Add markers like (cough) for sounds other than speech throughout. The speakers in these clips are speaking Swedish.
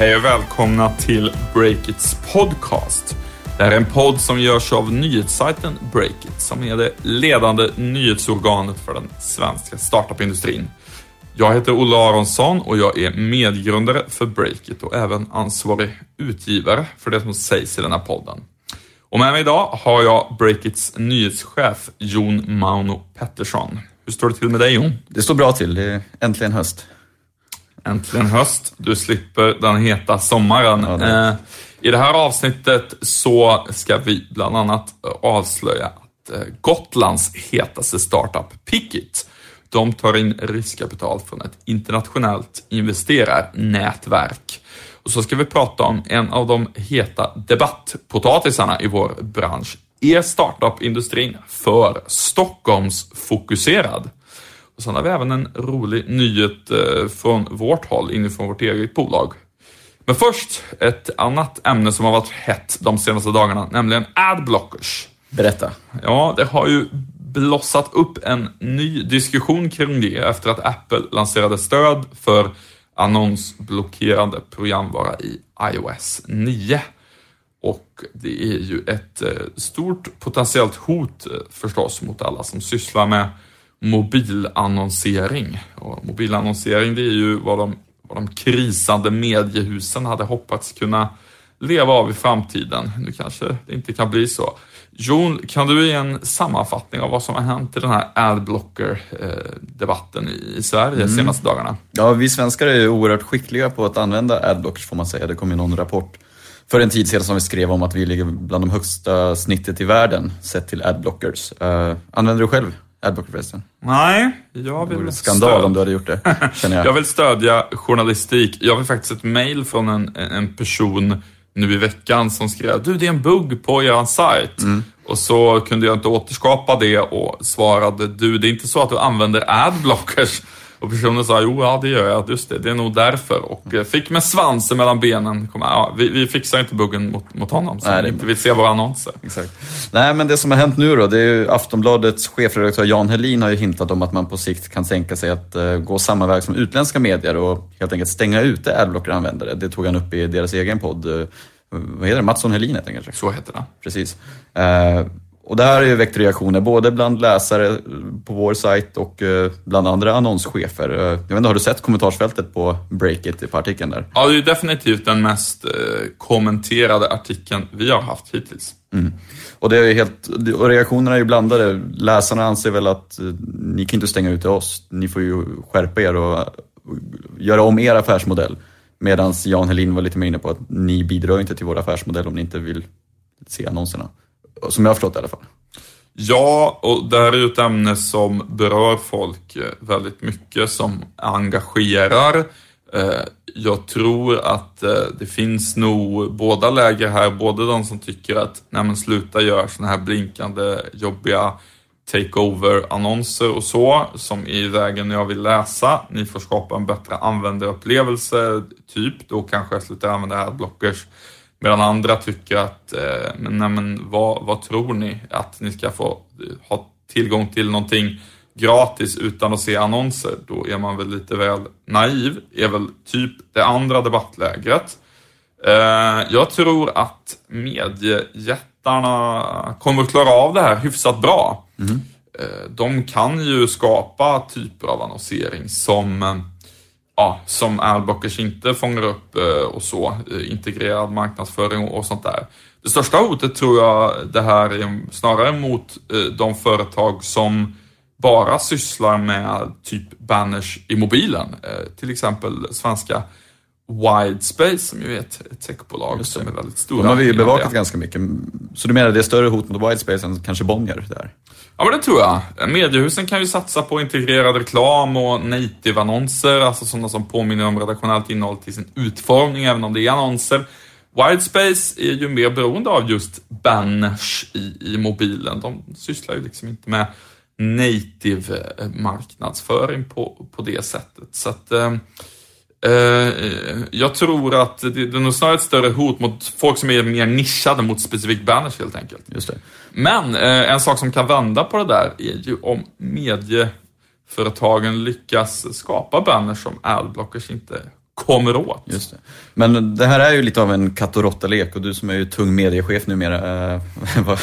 Hej och välkomna till Breakits podcast. Det här är en podd som görs av nyhetssajten Breakit som är det ledande nyhetsorganet för den svenska startupindustrin. Jag heter Olle Aronsson och jag är medgrundare för Breakit och även ansvarig utgivare för det som sägs i den här podden. Och med mig idag har jag Breakits nyhetschef Jon Mauno Pettersson. Hur står det till med dig Jon? Det står bra till. Det är äntligen höst. Äntligen höst. Du slipper den heta sommaren. Ja, det. Eh, I det här avsnittet så ska vi bland annat avslöja att eh, Gotlands hetaste startup, Pickit, de tar in riskkapital från ett internationellt investerarnätverk. Och så ska vi prata om en av de heta debattpotatisarna i vår bransch. Är startup-industrin för Stockholmsfokuserad? Sen har vi även en rolig nyhet eh, från vårt håll, inifrån vårt eget bolag. Men först ett annat ämne som har varit hett de senaste dagarna, nämligen adblockers. Berätta. Ja, det har ju blossat upp en ny diskussion kring det efter att Apple lanserade stöd för annonsblockerande programvara i iOS 9. Och det är ju ett eh, stort potentiellt hot eh, förstås mot alla som sysslar med mobilannonsering. Och mobilannonsering det är ju vad de, vad de krisande mediehusen hade hoppats kunna leva av i framtiden. Nu kanske det inte kan bli så. Jon, kan du ge en sammanfattning av vad som har hänt i den här adblocker-debatten i Sverige de senaste dagarna? Ja, vi svenskar är ju oerhört skickliga på att använda adblockers får man säga. Det kom ju någon rapport för en tid sedan som vi skrev om att vi ligger bland de högsta snittet i världen sett till adblockers. Uh, använder du själv adblocker förresten? Nej, jag Det vore vill skandal stöd- om du hade gjort det, känner jag. (laughs) Jag vill stödja journalistik. Jag fick faktiskt ett mail från en, en person nu i veckan som skrev du det är en bugg på er sajt. Mm. Och så kunde jag inte återskapa det och svarade du det är inte så att du använder adblockers. Och personen sa jo ja det gör jag, just det, det är nog därför. Och eh, fick med svansen mellan benen. Kom, ja, vi, vi fixar inte buggen mot, mot honom som Nej, det inte vill se våra annonser. Exakt. Nej, men det som har hänt nu då, det är ju Aftonbladets chefredaktör Jan Helin har ju hintat om att man på sikt kan tänka sig att eh, gå samma väg som utländska medier och helt enkelt stänga ute adblocker-användare. Det tog han upp i deras egen podd. Eh, vad heter det? Mattsson Helin heter den kanske? Så heter det. Precis. Eh, och det här har ju väckt reaktioner både bland läsare på vår sajt och eh, bland andra annonschefer. Eh, jag vet inte, har du sett kommentarsfältet på Breakit på artikeln där? Ja, det är definitivt den mest eh, kommenterade artikeln vi har haft hittills. Och, det är helt, och reaktionerna är ju blandade. Läsarna anser väl att ni kan inte stänga ute oss. Ni får ju skärpa er och göra om er affärsmodell. Medan Jan Helin var lite mer inne på att ni bidrar inte till vår affärsmodell om ni inte vill se annonserna. Som jag har förstått det i alla fall. Ja, och det här är ju ett ämne som berör folk eh, väldigt mycket, som engagerar. Eh, jag tror att eh, det finns nog båda läger här, både de som tycker att nej men sluta göra sådana här blinkande jobbiga takeover-annonser och så, som är i vägen jag vill läsa. Ni får skapa en bättre användarupplevelse, typ. Då kanske jag slutar använda adblockers. Medan andra tycker att, eh, men, nej, men vad, vad tror ni? Att ni ska få eh, ha tillgång till någonting gratis utan att se annonser? Då är man väl lite väl naiv, är väl typ det andra debattlägret. Eh, jag tror att mediejättarna kommer att klara av det här hyfsat bra. Eh, de kan ju skapa typer av annonsering som eh, ja, som adblockers inte fångar upp eh, och så, eh, integrerad marknadsföring och, sånt där. Det största hotet tror jag det här är snarare mot eh, de företag som bara sysslar med typ banners i mobilen. Till exempel svenska Widespace som ju är ett, techbolag som är väldigt stora. De har vi ju bevakat ganska mycket. Så du menar det är större hot mot Widespace än kanske Bonnier där? Ja, men det tror jag. Mediehusen kan ju satsa på integrerad reklam och native-annonser, alltså sådana som påminner om redaktionellt innehåll till sin utformning, även om det är annonser. Widespace är ju mer beroende av just banners i, i mobilen. De sysslar ju liksom inte med native eh, marknadsföring på, på det sättet. Så att, eh, jag tror att det, det är nog snarare ett större hot mot folk som är mer nischade mot specifikt banners helt enkelt. Just det. Men eh, en sak som kan vända på det där är ju om medieföretagen lyckas skapa banners som adblockers inte kommer åt. Just det. Men det här är ju lite av en katt och råtta-lek och du som är ju tung mediechef numera, eh, (laughs) vad,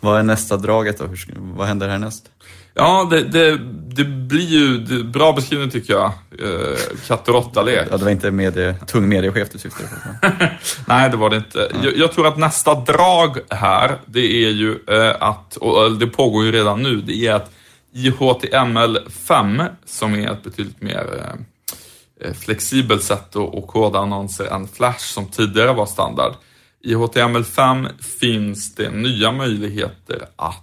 vad är nästa draget då? Hur, vad händer härnäst? Ja, det, det, det blir ju det, bra beskrivning tycker jag. Eh, katt och råtta-lek. Ja, det var inte medie, tung mediechef du syftade på. (laughs) Nej, det var det inte. Jag, jag tror att nästa drag här, det är ju eh, att, och det pågår ju redan nu, det är att i HTML5, som är ett betydligt mer eh, eh, flexibelt sätt att, att koda annonser än Flash som tidigare var standard. I HTML5 finns det nya möjligheter att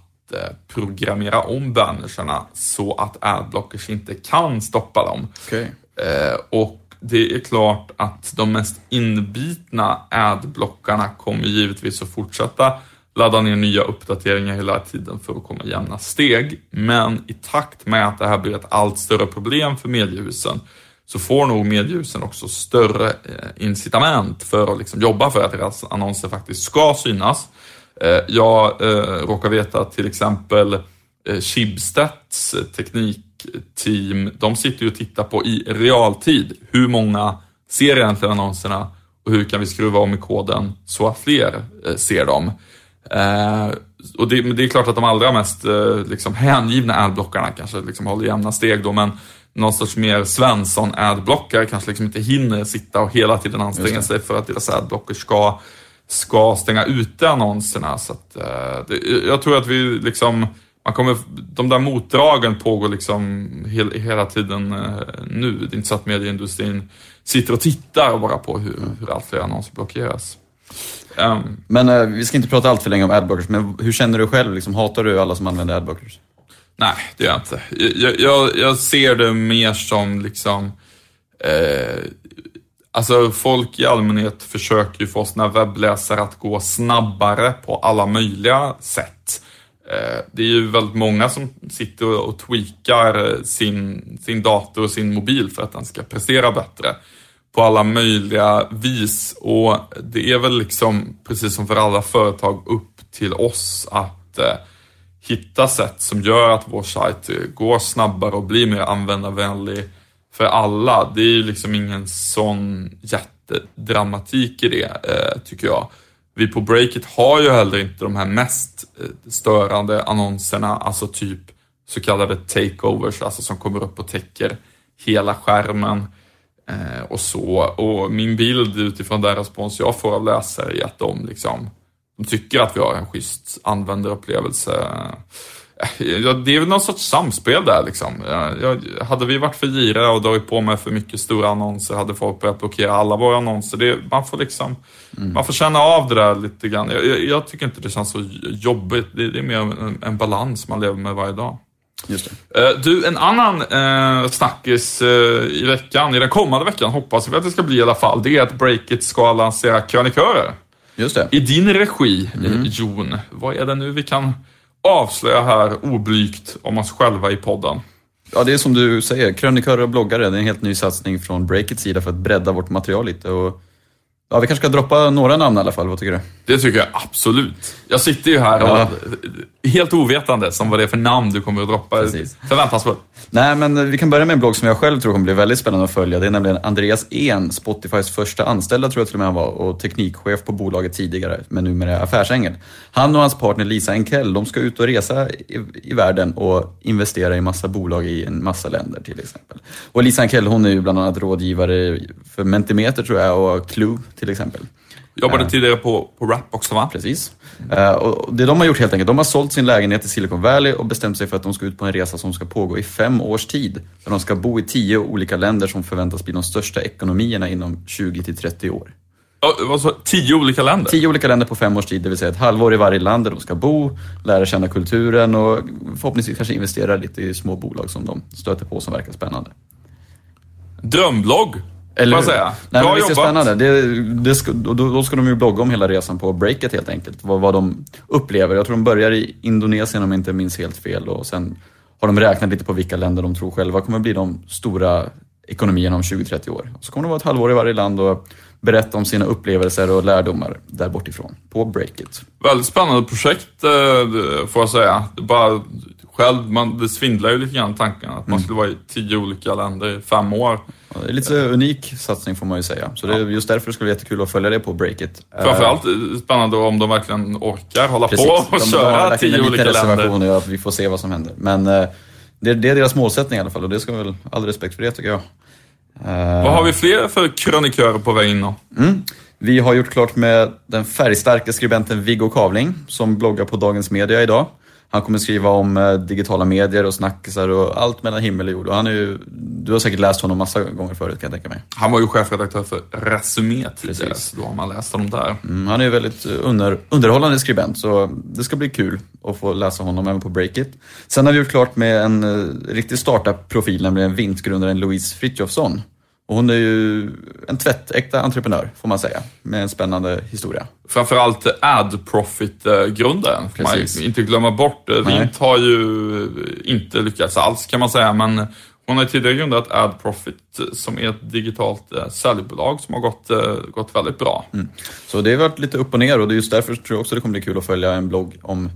programmera om bannerserna så att adblockers inte kan stoppa dem. Okej. Eh, och det är klart att de mest inbitna adblockarna kommer givetvis att fortsätta ladda ner nya uppdateringar hela tiden för att komma jämna steg. Men i takt med att det här blir ett allt större problem för mediehusen så får nog mediehusen också större eh, incitament för att liksom jobba för att deras annonser faktiskt ska synas. Eh, jag eh, råkar veta att till exempel eh, Schibsteds teknikteam, de sitter ju och tittar på i realtid hur många ser egentligen annonserna och hur kan vi skruva om i koden så att fler ser dem. Och det, men det är klart att de allra mest liksom, hängivna adblockarna kanske liksom håller jämna steg då, men någon sorts mer Svensson adblockare kanske liksom inte hinner sitta och hela tiden anstränga sig för att deras adblocker ska, ska stänga ute annonserna. Så att, eh, det, jag tror att vi liksom, man kommer, de där motdragen pågår liksom hel, hela tiden eh, nu. Det är inte så att medieindustrin sitter och tittar bara på hur, hur allt fler annonser blockeras. Ehm, Men eh, vi ska inte prata allt för länge om adblockers, men hur känner du själv? Liksom, hatar du alla som använder adblockers? Nej, det gör jag inte. Jag, jag, jag ser det mer som liksom... Eh, alltså folk i allmänhet försöker ju få sina webbläsare att gå snabbare på alla möjliga sätt. Eh, det är ju väldigt många som sitter och, tweakar eh, sin, sin dator och sin mobil för att den ska prestera bättre på alla möjliga vis. Och det är väl liksom, precis som för alla företag, upp till oss att eh, hitta sätt som gör att vår sajt eh, går snabbare och blir mer användarvänlig för alla. Det är ju liksom ingen sån jättedramatik i det, eh, tycker jag. Vi på Breakit har ju heller inte de här mest eh, störande annonserna, alltså typ så kallade takeovers, alltså som kommer upp och täcker hela skärmen eh, och så. Och min bild utifrån den respons jag får av läsare är att de liksom de tycker att vi har en schysst användarupplevelse. Ja, det är väl någon sorts samspel där liksom. Ja, ja, hade vi varit för giriga och dragit på med för mycket stora annonser hade folk börjat blockera alla våra annonser. Det, man, får liksom, man får känna av det där lite grann. Jag, jag, jag tycker inte det känns så jobbigt. Det, det är mer en, en balans man lever med varje dag. Just det. Eh, Du, en annan eh, snackis eh, i veckan, i den kommande veckan hoppas vi att det ska bli i alla fall, det är att Breakit ska lansera krönikörer. Just det. I din regi, eh, Jon, vad är det nu vi kan avslöja här oblygt om oss själva i podden? Ja, det är som du säger, krönikörer och bloggare, det är en helt ny satsning från Breakits sida för att bredda vårt material lite. Och, ja, vi kanske ska droppa några namn i alla fall, vad tycker du? Det tycker jag absolut. Jag sitter ju här Ja. och, helt ovetande som vad det är för namn du kommer att droppa. Precis. Förväntansfullt. Nej, men vi kan börja med en blogg som jag själv tror kommer bli väldigt spännande att följa. Det är nämligen Andreas En, Spotifys första anställda tror jag till och med han var och teknikchef på bolaget tidigare, men numera affärsängel. Han och hans partner Lisa Enkell, de ska ut och resa i, i världen och investera i massa bolag i en massa länder till exempel. Och Lisa Enkell, hon är ju bland annat rådgivare för Mentimeter tror jag och Clue till exempel. Jobbade tidigare på, på Rap också va? Precis. Eh, och det de har gjort helt enkelt, de har sålt sin lägenhet i Silicon Valley och bestämt sig för att de ska ut på en resa som ska pågå i fem års tid. Där de ska bo i tio olika länder som förväntas bli de största ekonomierna inom 20 till 30 år. Ja, vad så, tio olika länder? Tio olika länder på fem års tid, det vill säga ett halvår i varje land där de ska bo, lära känna kulturen och förhoppningsvis kanske investera lite i små bolag som de stöter på som verkar spännande. Drömblogg, får jag hur? säga. Nej, Bra jobbat. spännande. Det, det ska, då, då ska de ju blogga om hela resan på breaket helt enkelt. Vad, vad de upplever. Jag tror de börjar i Indonesien om jag inte minns helt fel och sen har de räknat lite på vilka länder de tror själva kommer bli de stora ekonomierna om 20-30 år. Så kommer det vara ett halvår i varje land och berätta om sina upplevelser och lärdomar där bortifrån på Breakit. Väldigt spännande projekt eh, får jag säga. Bara själv, man, det svindlar ju lite grann tanken att man skulle vara i tio olika länder i fem år. Det är lite så unik satsning får man ju säga. Så det är just därför skulle det vara jättekul att följa det på Breakit. Framförallt eh, spännande om de verkligen orkar hålla Precis. på och de, köra tio olika länder. att vi får se vad som händer. Men eh, det, är deras målsättning i alla fall och det ska väl all respekt för det tycker jag. Eh, Vad har vi fler för krönikörer på väg in då? Mm. Vi har gjort klart med den färgstarka skribenten Viggo Kavling som bloggar på Dagens Media idag. Han kommer skriva om eh, digitala medier och snackisar och allt mellan himmel och jord. Och han är ju, du har säkert läst honom massa gånger förut kan jag tänka mig. Han var ju chefredaktör för Resumé tidigare, Precis. så då har man läst honom där. Mm, han är ju väldigt eh, under, underhållande skribent så det ska bli kul att få läsa honom även på Breakit. Sen har vi gjort klart med en uh, riktig startup-profil, nämligen Vintgrundaren Louise Frithiofsson. Och hon är ju en tvättäkta entreprenör, får man säga, med en spännande historia. Framförallt AdProfit-grundaren, får man Precis. inte glömma bort. Nej. Vint har ju inte lyckats alls kan man säga, men hon har tidigare grundat AdProfit som är ett digitalt eh, säljbolag som har gått, eh, gått väldigt bra. Så det har varit lite upp och ner och det är just därför tror jag också det kommer bli kul att följa en blogg om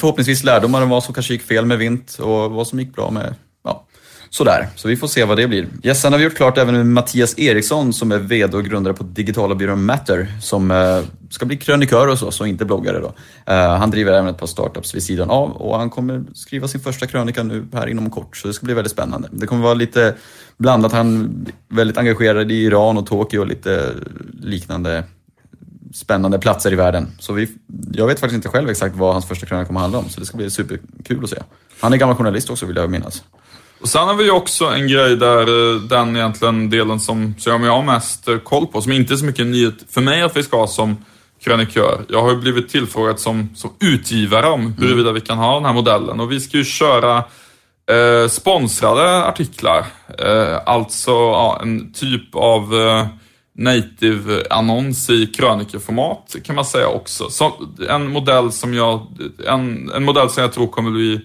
förhoppningsvis lärdomar om vad som kanske gick fel med Vint och vad som gick bra med, sådär. Så vi får se vad det blir. Ja, sen har vi gjort klart även med Mattias Eriksson som är VD och grundare på digitala byrån Matter som eh, ska bli krönikör hos oss och inte bloggare då. Eh, han driver även ett par startups vid sidan av och han kommer skriva sin första krönika nu här inom kort så det ska bli väldigt spännande. Det kommer vara lite blandat, han är väldigt engagerad i Iran och Tokyo och lite liknande spännande platser i världen. Så vi, jag vet faktiskt inte själv exakt vad hans första krönika kommer handla om, så det ska bli superkul att se. Han är gammal journalist också vill jag minnas. Och sen har vi ju också en grej där, eh, den egentligen delen som, som jag har mest eh, koll på, som inte är så mycket nyhet för mig att vi ska ha som krönikör. Jag har ju blivit tillfrågad som, som utgivare om huruvida vi kan ha den här modellen och vi ska ju köra eh, sponsrade artiklar. Eh, alltså ja, en typ av eh, native-annons i krönikeformat kan man säga också. Så, en, modell som jag, en, en modell som jag tror kommer bli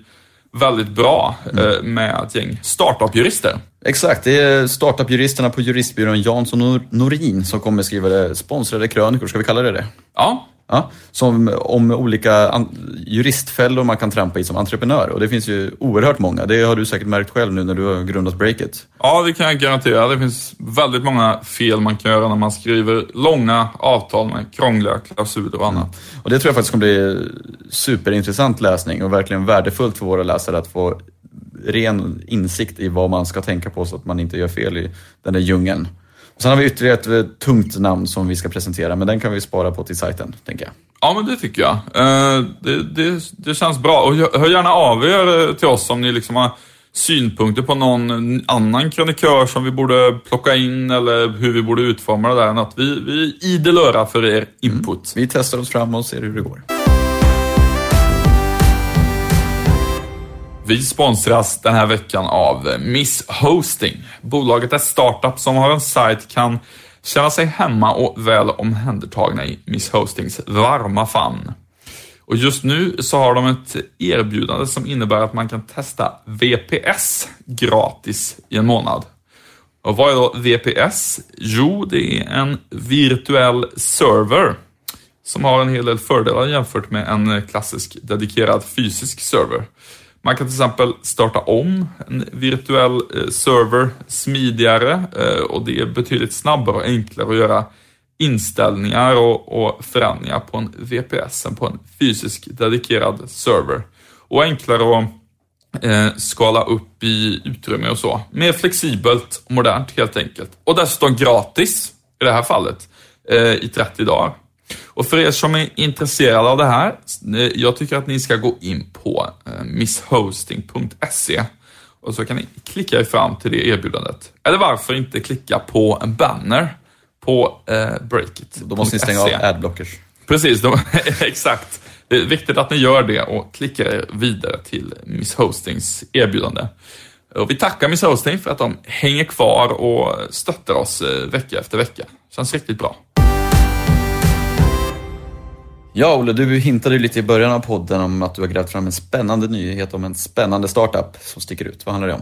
väldigt bra eh, med ett gäng startup-jurister. Exakt, det är startup-juristerna på juristbyrån Jansson och Norin som kommer skriva det, sponsrade krönikor, ska vi kalla det det? Ja, Ja, som om olika juristfällor man kan trampa i som entreprenör. Och det finns ju oerhört många. Det har du säkert märkt själv nu när du har grundat Breakit. ja, det kan jag garantera. Det finns väldigt många fel man kan göra när man skriver långa avtal med krångliga klausuler och annat. Och det tror jag faktiskt kommer bli superintressant läsning och verkligen värdefullt för våra läsare att få ren insikt i vad man ska tänka på så att man inte gör fel i den där djungeln. Sen har vi ytterligare ett eh, tungt namn som vi ska presentera, men den kan vi spara på till sajten, tänker jag. Ja, men det tycker jag. Eh, det, det, det känns bra. Och hör gärna av er eh, till oss om ni liksom har synpunkter på någon annan krönikör som vi borde plocka in eller hur vi borde utforma det där. Något. Vi, vi är idel öra för er input. Vi testar oss fram och ser hur det går. Vi sponsras den här veckan av Miss Hosting. Bolaget är startup som har en sajt kan känna sig hemma och väl omhändertagna i Miss Hostings varma famn. Och just nu så har de ett erbjudande som innebär att man kan testa VPS gratis i en månad. Och vad är då VPS? Jo, det är en virtuell server som har en hel del fördelar jämfört med en klassisk dedikerad fysisk server. Man kan till exempel starta om en virtuell eh, server smidigare eh, och det är betydligt snabbare och enklare att göra inställningar och, och förändringar på en VPS än på en fysisk dedikerad server. Och enklare att eh, skala upp i utrymme och så. Mer flexibelt och modernt helt enkelt. Och dessutom gratis i det här fallet eh, i 30 dagar. Och för er som är intresserade av det här, eh, jag tycker att ni ska gå in på eh, misshosting.se och så kan ni klicka er fram till det erbjudandet. Eller varför inte klicka på en banner på eh, Breakit. Då måste ni stänga av adblockers. Precis, de, (laughs) exakt. Det är viktigt att ni gör det och klickar er vidare till Miss Hostings erbjudande. Och vi tackar Miss Hosting för att de hänger kvar och stöttar oss eh, vecka efter vecka. Känns riktigt bra. Ja, Olle, du hintade ju lite i början av podden om att du har grävt fram en spännande nyhet om en spännande startup som sticker ut. Vad handlar det om?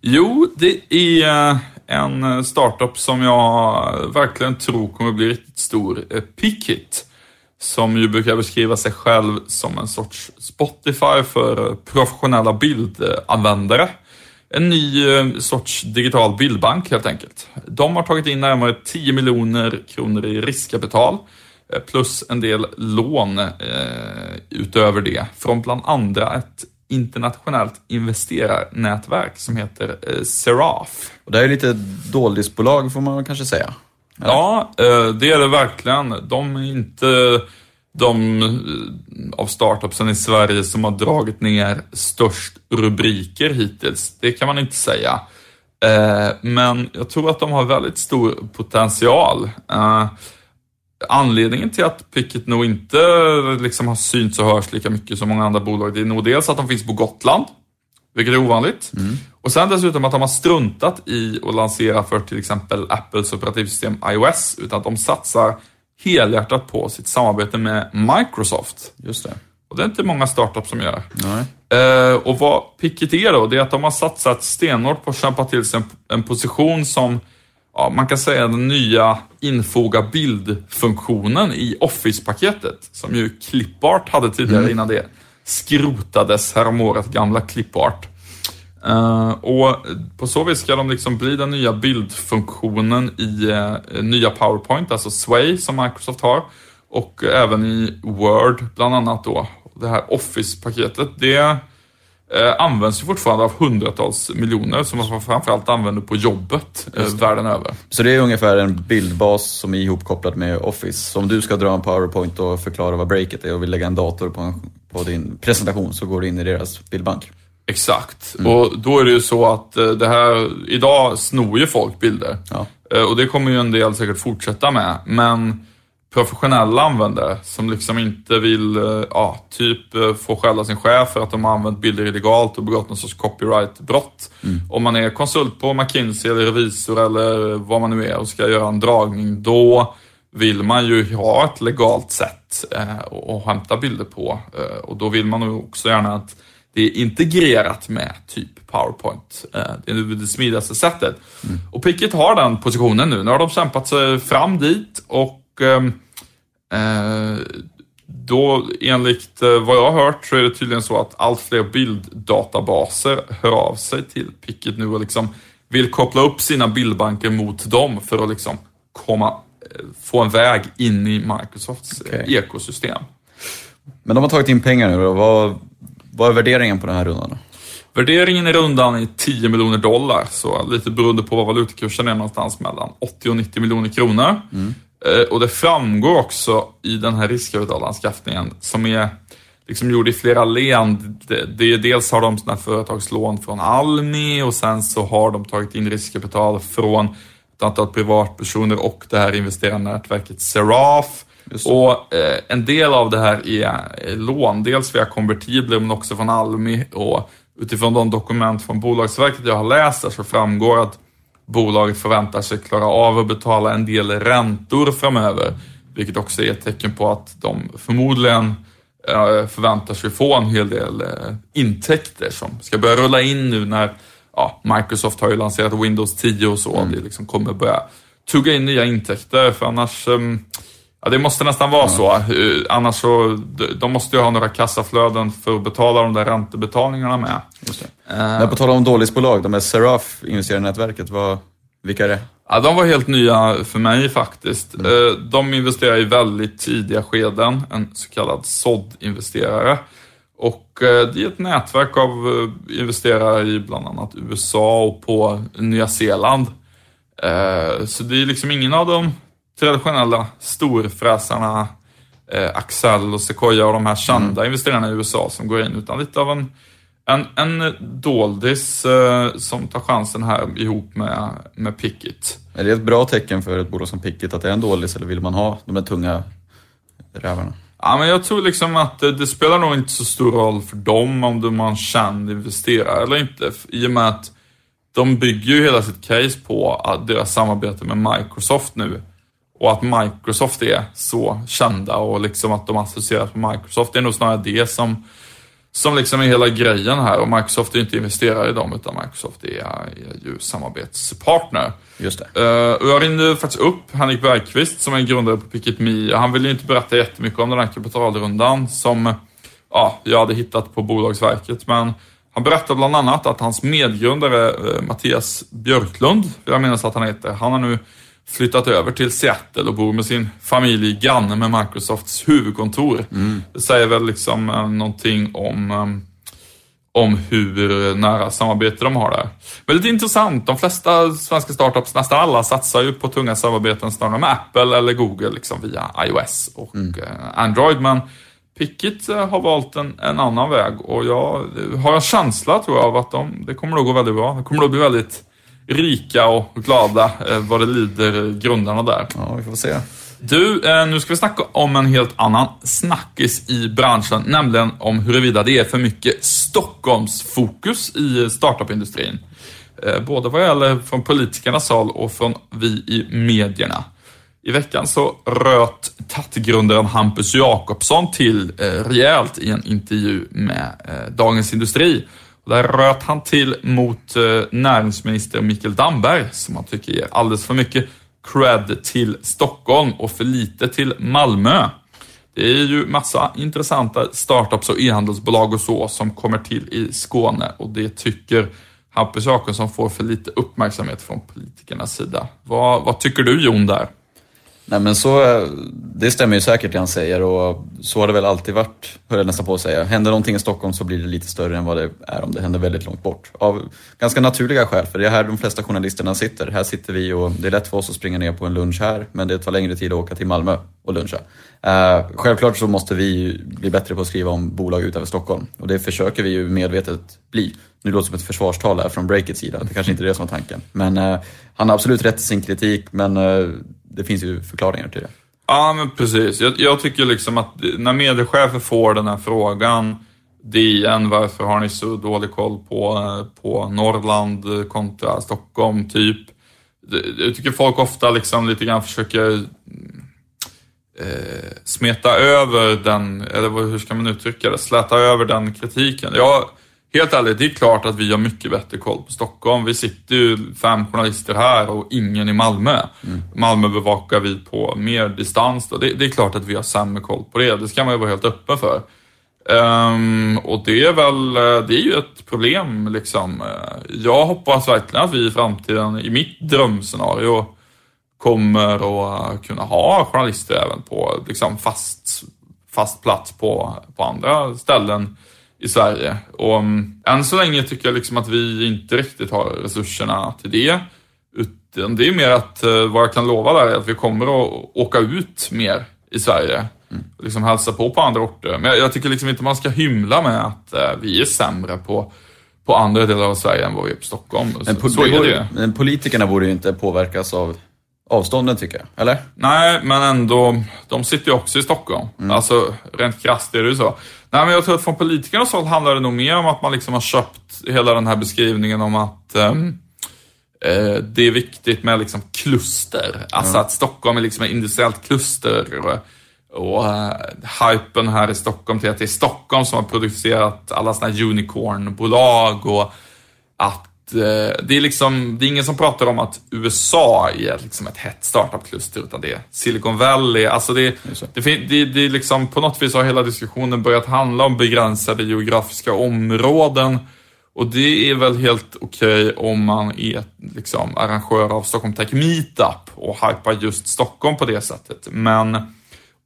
Jo, det är eh, en startup som jag verkligen tror kommer bli riktigt stor, eh, Pickit. Som ju brukar beskriva sig själv som en sorts Spotify för eh, professionella bildanvändare. En ny sorts digital bildbank helt enkelt. De har tagit in närmare 10 miljoner kronor i riskkapital plus en del lån eh, utöver det från bland andra ett internationellt investerarnätverk som heter eh, Seraf. Och det är lite doldisbolag får man kanske säga? Eller? Ja, eh, det är det verkligen. De är inte de eh, av startupsen i Sverige som har dragit ner störst rubriker hittills. Det kan man inte säga. Eh, men jag tror att de har väldigt stor potential. Anledningen till att Picket nog inte liksom har synts och hörs lika mycket som många andra bolag, det är nog dels att de finns på Gotland, vilket är ovanligt. Mm. Och sen dessutom att de har struntat i att lansera för till exempel Apples operativsystem iOS, utan att de satsar helhjärtat på sitt samarbete med Microsoft. Just det. Och det är inte många startups som gör. Eh, och vad Picket är då, det är att de har satsat stenhårt på att kämpa till sig en, en position som ja, man kan säga den nya infoga bild-funktionen i Office-paketet, som ju Clipart hade tidigare mm. innan det skrotades häromåret, gamla Clipart. Uh, och på så vis ska de liksom bli den nya bildfunktionen i uh, nya PowerPoint, alltså Sway som Microsoft har. Och även i Word bland annat då. Det här Office-paketet, det eh, används ju fortfarande av hundratals miljoner som man framförallt använder på jobbet eh, världen över. Så det är ungefär en bildbas som är ihopkopplad med Office. Så om du ska dra en PowerPoint och förklara vad breaket är och vill lägga en dator på, en, på din presentation så går du in i deras bildbank. Exakt, mm. och då är det ju så att eh, det här, idag snor ju folk bilder. Ja. Eh, och det kommer ju en del säkert fortsätta med, men professionella användare som liksom inte vill, eh, ja, typ eh, få skälla sin chef för att de har använt bilder illegalt och begått någon sorts copyrightbrott. Mm. Om man är konsult på McKinsey eller revisor eller vad man nu är och ska göra en dragning, då vill man ju ha ett legalt sätt eh, att hämta bilder på. Eh, och då vill man nog också gärna att det är integrerat med typ PowerPoint. Eh, det är det smidigaste sättet. Mm. Och Picket har den positionen nu. Nu har de kämpat sig fram dit och Ehm, eh, då enligt eh, vad jag har hört så är det tydligen så att allt fler bilddatabaser hör av sig till Picket nu och liksom vill koppla upp sina bildbanker mot dem för att liksom komma, eh, få en väg in i Microsofts okay. ekosystem. Men de har tagit in pengar nu och vad, vad är värderingen på den här rundan? Värderingen i rundan är 10 miljoner dollar, så lite beroende på vad valutakursen är någonstans mellan 80 och 90 miljoner kronor. Mm. Eh, och det framgår också i den här riskkapitalanskaffningen som är liksom gjord i flera led. Det, det, dels har de såna företagslån från Almi och sen så har de tagit in riskkapital från ett antal privatpersoner och det här investerarnätverket Seraf. Och eh, en del av det här är lån, dels via konvertibler men också från Almi och utifrån de dokument från Bolagsverket jag har läst där så framgår att bolaget förväntar sig klara av att betala en del räntor framöver. Vilket också är ett tecken på att de förmodligen eh, förväntar sig få en hel del eh, intäkter som ska börja rulla in nu när ja, Microsoft har ju lanserat Windows 10 och så. Mm. Det liksom kommer börja tugga in nya intäkter för annars um, Ja, det måste nästan vara så. Uh, annars så, de måste ju ha några kassaflöden för att betala de där räntebetalningarna med. Just det. Uh, Men på tal om dålighetsbolag, de är Seraf investerarnätverket, vad, vilka är det? Ja, de var helt nya för mig faktiskt. Mm. Uh, de investerar i väldigt tidiga skeden, en så kallad sådd-investerare. Och det är ett nätverk av investerare i bland annat USA och på Nya Zeeland. Så det är liksom ingen av dem traditionella storfräsarna eh, Axel och Sequoia och de här kända mm. investerarna i USA som går in, utan lite av en, en, en doldis eh, som tar chansen här ihop med, med Pickett. Är det ett bra tecken för ett bolag som Pickett att det är en doldis eller vill man ha de här tunga rävarna? Ja, men jag tror liksom att det, det, spelar nog inte så stor roll för dem om de en känd investerare eller inte. I och med att de bygger ju hela sitt case på deras samarbete med Microsoft nu. Och att Microsoft är så kända och liksom att de associeras med Microsoft. Det är nog snarare det som, som liksom är hela grejen här och Microsoft är inte investerare i dem utan Microsoft är, är ju samarbetspartner. Just det. Uh, och jag ringde faktiskt upp Henrik Bergqvist som är grundare på Picket Me. Han ville ju inte berätta jättemycket om den här kapitalrundan som ja, jag hade hittat på Bolagsverket. Men han berättade bland annat att hans medgrundare uh, Mattias Björklund, jag minns att han heter, han har nu flyttat över till Seattle och bor med sin familj granne med Microsofts huvudkontor. Mm. Det säger väl liksom uh, någonting om um, om hur nära samarbete de har där. Väldigt intressant. De flesta svenska startups, nästan alla, satsar ju på tunga samarbeten snarare med Apple eller Google liksom via iOS och mm. Eh, Android. Men Pickett eh, har valt en, en, annan väg och jag har en känsla tror jag av att de, det kommer nog gå väldigt bra. De kommer nog bli väldigt rika och glada eh, vad det lider grundarna där. Ja, vi får se. Du, eh, nu ska vi snacka om en helt annan snackis i branschen, nämligen om huruvida det är för mycket Stockholmsfokus i startupindustrin. Eh, både vad gäller från politikernas håll och från vi i medierna. I veckan så röt TAT-grundaren Hampus Jakobsson till rejält i en intervju med Dagens Industri där röt han till mot eh, näringsminister Mikael Damberg som han tycker ger alldeles för mycket cred till Stockholm och för lite till Malmö. Det är ju massa intressanta startups och e-handelsbolag och så som kommer till i Skåne och det tycker Hampus Jakobsson får för lite uppmärksamhet från politikernas sida. Vad, vad tycker du Jon där? Nej men så, det stämmer ju säkert det han säger och så har det väl alltid varit, höll jag nästan på att säga. Händer någonting i Stockholm så blir det lite större än vad det är om det händer väldigt långt bort. Av ganska naturliga skäl, för det är här de flesta journalisterna sitter. Här sitter vi och det är lätt för oss att springa ner på en lunch här, men det tar längre tid att åka till Malmö och luncha. Eh, självklart så måste vi bli bättre på att skriva om bolag utanför Stockholm och det försöker vi ju medvetet bli. Nu låter det som ett försvarstal här från Breakits sida, det kanske inte är det som är tanken. Men eh, han har absolut rätt i sin kritik, men eh, det finns ju förklaringar till det. Ja, men precis. Jag, jag tycker liksom att när mediechefer får den här frågan, DN, varför har ni så dålig koll på, på Norrland kontra Stockholm, typ. Jag tycker folk ofta liksom lite grann försöker eh, smeta över den, eller hur ska man uttrycka det, släta över den kritiken. Jag, helt ärligt, det är klart att vi har mycket bättre koll på Stockholm. Vi sitter ju fem journalister här och ingen i Malmö. Mm. Malmö bevakar vi på mer distans. Det, det, är klart att vi har sämre koll på det. Det ska man ju vara helt öppen för. Um, och det är väl, det är ju ett problem liksom. Jag hoppas verkligen att vi i framtiden, i mitt drömscenario, kommer att kunna ha journalister även på liksom fast, fast plats på, på andra ställen i Sverige. Och um, än så länge tycker jag liksom att vi inte riktigt har resurserna till det. Utan det är mer att uh, vad jag kan lova där är att vi kommer att åka ut mer i Sverige. Mm. Liksom hälsa på på andra orter. Men jag, jag tycker liksom inte man ska hymla med att uh, vi är sämre på på andra delar av Sverige än vad vi är på Stockholm. Men, så, så är det. men politikerna borde ju inte påverkas av avstånden tycker jag, eller? Nej, men ändå, de sitter ju också i Stockholm. Mm. Alltså, rent krasst är det ju så. Nej, men jag tror att från politikernas håll handlar det nog mer om att man liksom har köpt hela den här beskrivningen om att um, eh, det är viktigt med liksom kluster. Alltså mm. att Stockholm är liksom ett industriellt kluster. Och, och uh, hypen här i Stockholm till att det är Stockholm som har producerat alla sådana här unicornbolag och att Eh, det är liksom, det är ingen som pratar om att USA är liksom ett hett startup-kluster, utan det är Silicon Valley. Alltså det, det, det, det är liksom, på något vis har hela diskussionen börjat handla om begränsade geografiska områden. Och det är väl helt okej okay om man är liksom arrangör av Stockholm Tech Meetup och hypar just Stockholm på det sättet. Men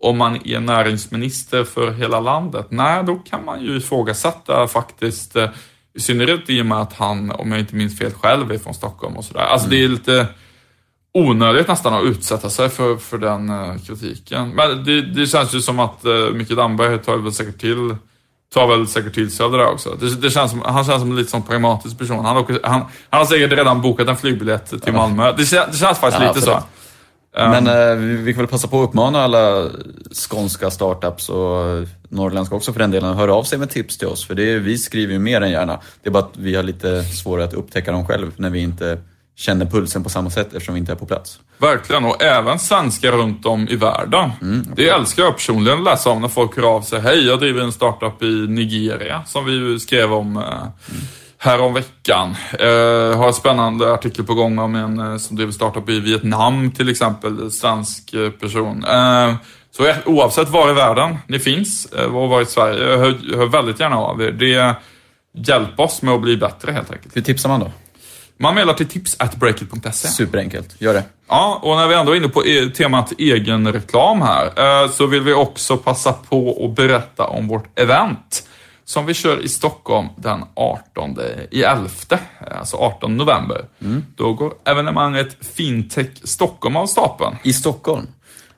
om man är näringsminister för hela landet, nej, då kan man ju ifrågasätta faktiskt eh, i synnerhet i och med att han, om jag inte minns fel, själv är från Stockholm och sådär. Alltså mm. det är lite onödigt nästan att utsätta sig för, för den uh, kritiken. Men det, det känns ju som att uh, Micke Damberg tar väl säkert till tar väl säkert till sig av det där också. Det, det känns som, han känns som en lite sån pragmatisk person. Han, åker, han, han har säkert redan bokat en flygbiljett till Malmö. Det, det känns faktiskt ja, lite absolut. så. Men uh, vi, vi kan väl passa på att uppmana alla skånska startups och norrländska också för den delen, höra av sig med tips till oss. För det är, vi skriver ju mer än gärna. Det är bara att vi har lite svårare att upptäcka dem själv när vi inte känner pulsen på samma sätt eftersom vi inte är på plats. Verkligen, och även svenskar runt om i världen. Mm, det älskar jag personligen att läsa om när folk hör av sig. Hej, jag driver en startup i Nigeria, som vi skrev om eh, härom veckan. Eh, har en spännande artikel på gång om en eh, som driver startup i Vietnam till exempel, svensk eh, person. Eh, så oavsett var i världen ni finns, eh, och var i Sverige, jag hör, hör väldigt gärna av er. Det hjälper oss med att bli bättre helt enkelt. Hur tipsar man då? Man mejlar till tipsatbreakit.se. Superenkelt, gör det. Ja, och när vi ändå är inne på e- temat egen reklam här, eh, så vill vi också passa på att berätta om vårt event som vi kör i Stockholm den 18 i 11, alltså 18 november. Då går evenemanget Fintech Stockholm av stapeln. I Stockholm?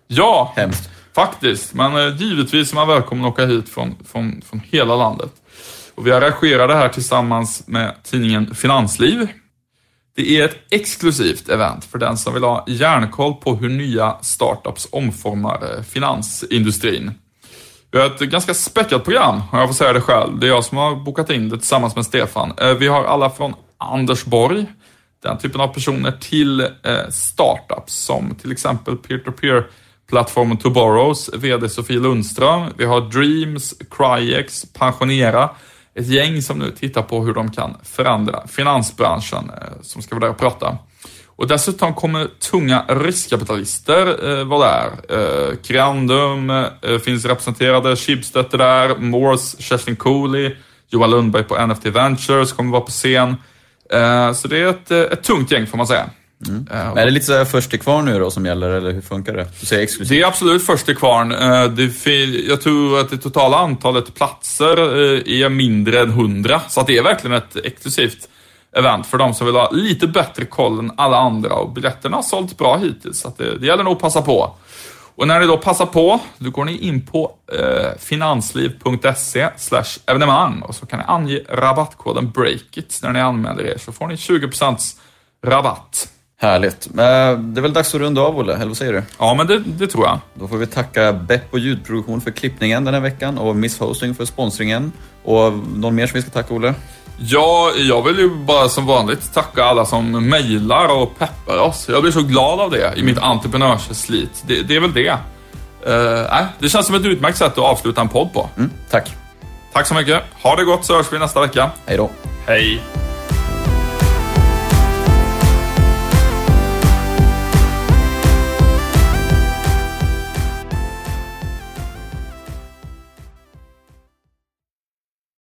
Ja, Hemskt. faktiskt. Men eh, givetvis är man välkommen att åka hit från, från, från hela landet. Och vi arrangerar det här tillsammans med tidningen Finansliv. Det är ett exklusivt event för den som vill ha järnkoll på hur nya startups omformar eh, finansindustrin. Vi har ett ganska späckat program, om jag får säga det själv. Det är jag som har bokat in det tillsammans med Stefan. Eh, vi har alla från Anders Borg, den typen av personer, till eh, startups som till exempel peer-to-peer plattformen Tomorrows, VD Sofie Lundström. Vi har Dreams, Cryex, Pensionera. Ett gäng som nu tittar på hur de kan förändra finansbranschen eh, som ska vara där och prata. Och dessutom kommer tunga riskkapitalister eh, vara där. Eh, Creandum eh, finns representerade, Schibsted är där, Morse, Kerstin Cooley, Johan Lundberg på NFT Ventures kommer vara på scen. Eh, så det är ett, eh, ett tungt gäng får man säga. Eh, Men är det lite så här först till kvar nu då som gäller, eller hur funkar det? Du säger exklusivt. det är absolut först till kvarn. Eh, Jag tror att det totala antalet platser eh, är mindre än 100. Så att det är verkligen ett exklusivt event för de som vill ha lite bättre koll än alla andra. Och biljetterna har sålt bra hittills, så att det, det gäller nog att passa på. Och när ni då passar på, då går ni in på eh, finansliv.se evenemang och så kan ni ange rabattkoden BREAKIT när ni anmäler er så får ni 20% rabatt. Härligt. Men det är väl dags att runda av, Olle, eller vad säger du? Ja, men det, det tror jag. Då får vi tacka Bepp och ljudproduktion för klippningen den här veckan och Miss Hosting för sponsringen. Och någon mer som vi ska tacka, Olle? Ja, jag vill ju bara som vanligt tacka alla som mejlar och peppar oss. Jag blir så glad av det i mitt entreprenörsslit. Det, det är väl det. Uh, det känns som ett utmärkt sätt att avsluta en podd på. Mm, tack. Tack så mycket. Ha det gott så hörs vi nästa vecka. Hej då. Hej!